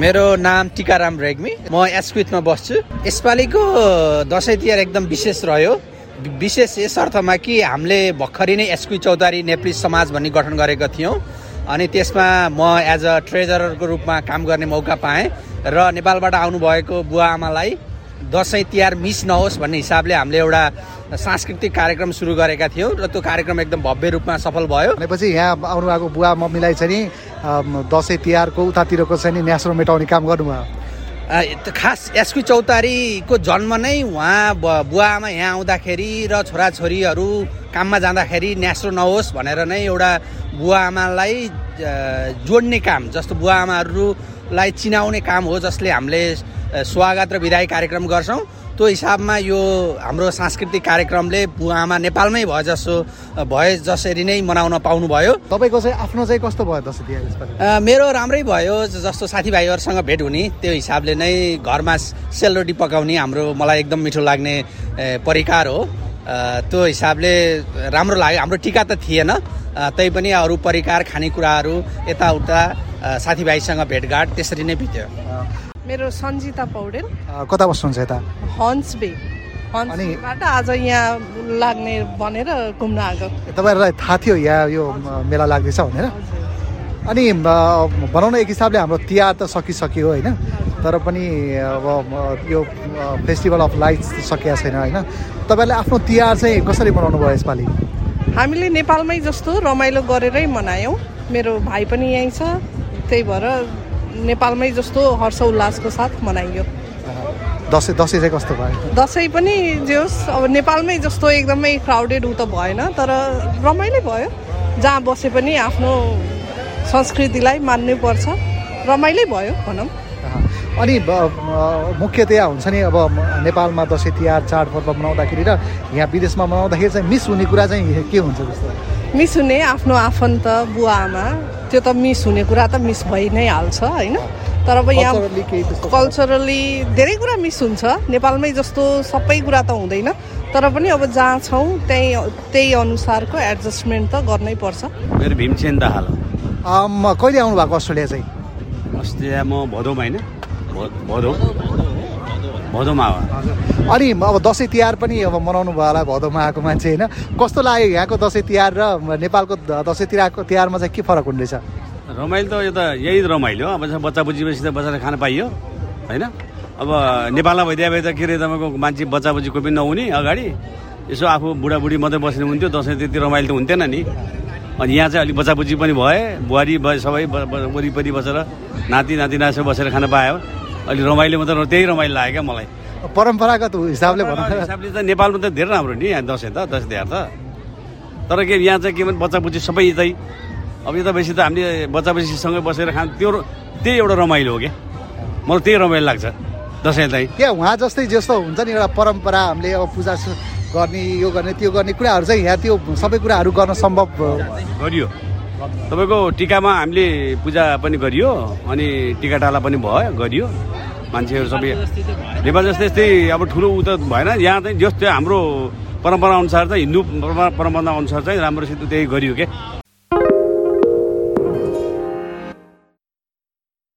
मेरो नाम टिकाराम रेग्मी। म एसक्विथमा बस्छु। यसपालिको दसैँ तिहार एकदम विशेष रह्यो। विशेष यस अर्थमा कि हामीले भर्खरै नै एसक्वि चौतारी नेप्ली समाज भन्ने गठन गरेका थियौँ। अनि त्यसमा म एज अ ट्रेजररको रूपमा काम गर्ने मौका पाएँ र नेपालबाट आउनुभएको बुवा आमालाई दसैँ तिहार मिस नहोस् भन्ने हिसाबले हामीले एउटा सांस्कृतिक कार्यक्रम सुरु गरेका थियौँ र त्यो कार्यक्रम एकदम भव्य रूपमा सफल भयो। भनेपछि यहाँ आउनुभएको बुवा मम्मीलाई चाहिँ नि दसैँ तिहारको उतातिरको चाहिँ नि न्यास्रो मेटाउने काम गर्नुभयो। खास एसक्यु चौतारीको जन्म नै उहाँ बुवा आमा यहाँ आउँदाखेरि र छोराछोरीहरू काममा जाँदाखेरि न्यास्रो नहोस् भनेर नै एउटा बुवा आमालाई जोड्ने काम जस्तो बुवा आमाहरूलाई चिनाउने काम हो जसले हामीले स्वागत र विदाई कार्यक्रम गर्छौँ। त्यो हिसाबमा यो हाम्रो सांस्कृतिक कार्यक्रमले बुवा आमा नेपालमै भए जसो भए जसरी नै मनाउन पाउनुभयो। तपाईँको चाहिँ आफ्नो चाहिँ कस्तो भयो दसैँ तिहार मेरो राम्रै भयो जस्तो साथीभाइहरूसँग भेट हुने त्यो हिसाबले नै घरमा सेलरोटी पकाउने हाम्रो मलाई एकदम मिठो लाग्ने परिकार हो। त्यो हिसाबले राम्रो लाग्यो। हाम्रो टिका त थिएन। तैपनि अरू परिकार खानेकुराहरू यताउता साथीभाइसँग भेटघाट त्यसरी नै बित्यो। मेरो सन्जिता पौडेल। कता बस्नुहुन्छ यता? हन्स बे हन्सबाट आज यहाँ लाग्ने भनेर घुम्न आएको। तपाईँहरूलाई थाहा थियो यहाँ यो मेला लाग्दैछ भनेर? अनि भनौँ न एक हिसाबले हाम्रो तिहार त सकिसक्यो होइन? तर पनि अब यो फेस्टिभल अफ लाइट्स सकिएको छैन होइन? तपाईँहरूले आफ्नो तिहार चाहिँ कसरी मनाउनु भयो यसपालि? हामीले नेपालमै जस्तो रमाइलो गरेरै मनायौँ। मेरो भाइ पनि यहीँ छ। त्यही भएर नेपालमै जस्तो हर्ष उल्लासको साथ मनाइयो। दसैँ दसैँ चाहिँ कस्तो भयो? दसैँ पनि जे होस् अब नेपालमै जस्तो एकदमै क्राउडेड उ त भएन तर रमाइलो भयो। जहाँ बसे पनि आफ्नो संस्कृतिलाई मान्नै पर्छ रमाइलो भयो भनौँ। अनि मुख्यतया हुन्छ नि अब नेपालमा दसैँ तिहार चाडपर्व मनाउँदाखेरि र यहाँ विदेशमा मनाउँदाखेरि चाहिँ मिस हुने कुरा चाहिँ के हुन्छ जस्तो? मिस हुने आफ्नो आफन्त बुवा आमा त्यो त मिस हुने कुरा त मिस भइ नै हाल्छ होइन? तर अब यहाँ कल्चरली धेरै कुरा मिस हुन्छ। नेपालमै जस्तो सबै कुरा त हुँदैन। तर पनि अब जहाँ छौँ त्यही त्यही अनुसारको एडजस्टमेन्ट त गर्नै पर्छ। मेरो भीमसेन दाहाल कहिले आउनु भएको अस्ट्रेलिया चाहिँ? अस्ट्रेलिया म भदौमा होइन भदौ। भदौमा अनि अब दसैँ तिहार पनि अब मनाउनु भयो होला भदौमा आएको मान्छे होइन। कस्तो लाग्यो यहाँको दसैँ तिहार र नेपालको दसैँ तिहारको तिहारमा चाहिँ के फरक हुँदैछ? रमाइलो त यो त यही रमाइलो अब बच्चा बुझीपछि त बच्चाले खान पाइयो होइन? अब नेपालमा भइदिए भए त के अरे तपाईँको मान्छे बच्चा बुझी कोही पनि नहुने अगाडि। यसो आफू बुढाबुढी मात्रै बस्ने हुन्थ्यो दसैँ त्यति रमाइलो त हुन्थेन नि। अनि यहाँ चाहिँ अलिक बच्चा बुझी पनि भए बुहारी सबै वरिपरि बसेर नाति नातिना यसो बसेर खान पायो। अलिक रमाइलो मात्रै त्यही रमाइलो लाग्यो क्या मलाई। परम्परागत हिसाबले हिसाबले त नेपालमा त धेरै राम्रो नि यहाँ दसैँ त दसैँ तिहार त। तर के यहाँ चाहिँ के भने बच्चा बुझी सबै चाहिँ अब यता बेसी त हामीले बच्चा बच्चीसँगै बसेर खान त्यो त्यही एउटा रमाइलो हो क्या। मलाई त्यही रमाइलो लाग्छ दसैँ चाहिँ। क्या उहाँ जस्तै जस्तो हुन्छ नि एउटा परम्परा हामीले अब पूजा गर्ने यो गर्ने त्यो गर्ने कुराहरू चाहिँ यहाँ त्यो सबै कुराहरू गर्न सम्भव गरियो। तपाईँको टिकामा हामीले पूजा पनि गरियो अनि टिकाटाला पनि भयो गरियो। मान्छेहरू सबै नेपाल जस्तै यस्तै अब ठुलो उ त भएन। यहाँ चाहिँ जस्तै हाम्रो परम्परा अनुसार चाहिँ हिन्दू परम्परा अनुसार चाहिँ राम्रोसित त्यही गरियो क्या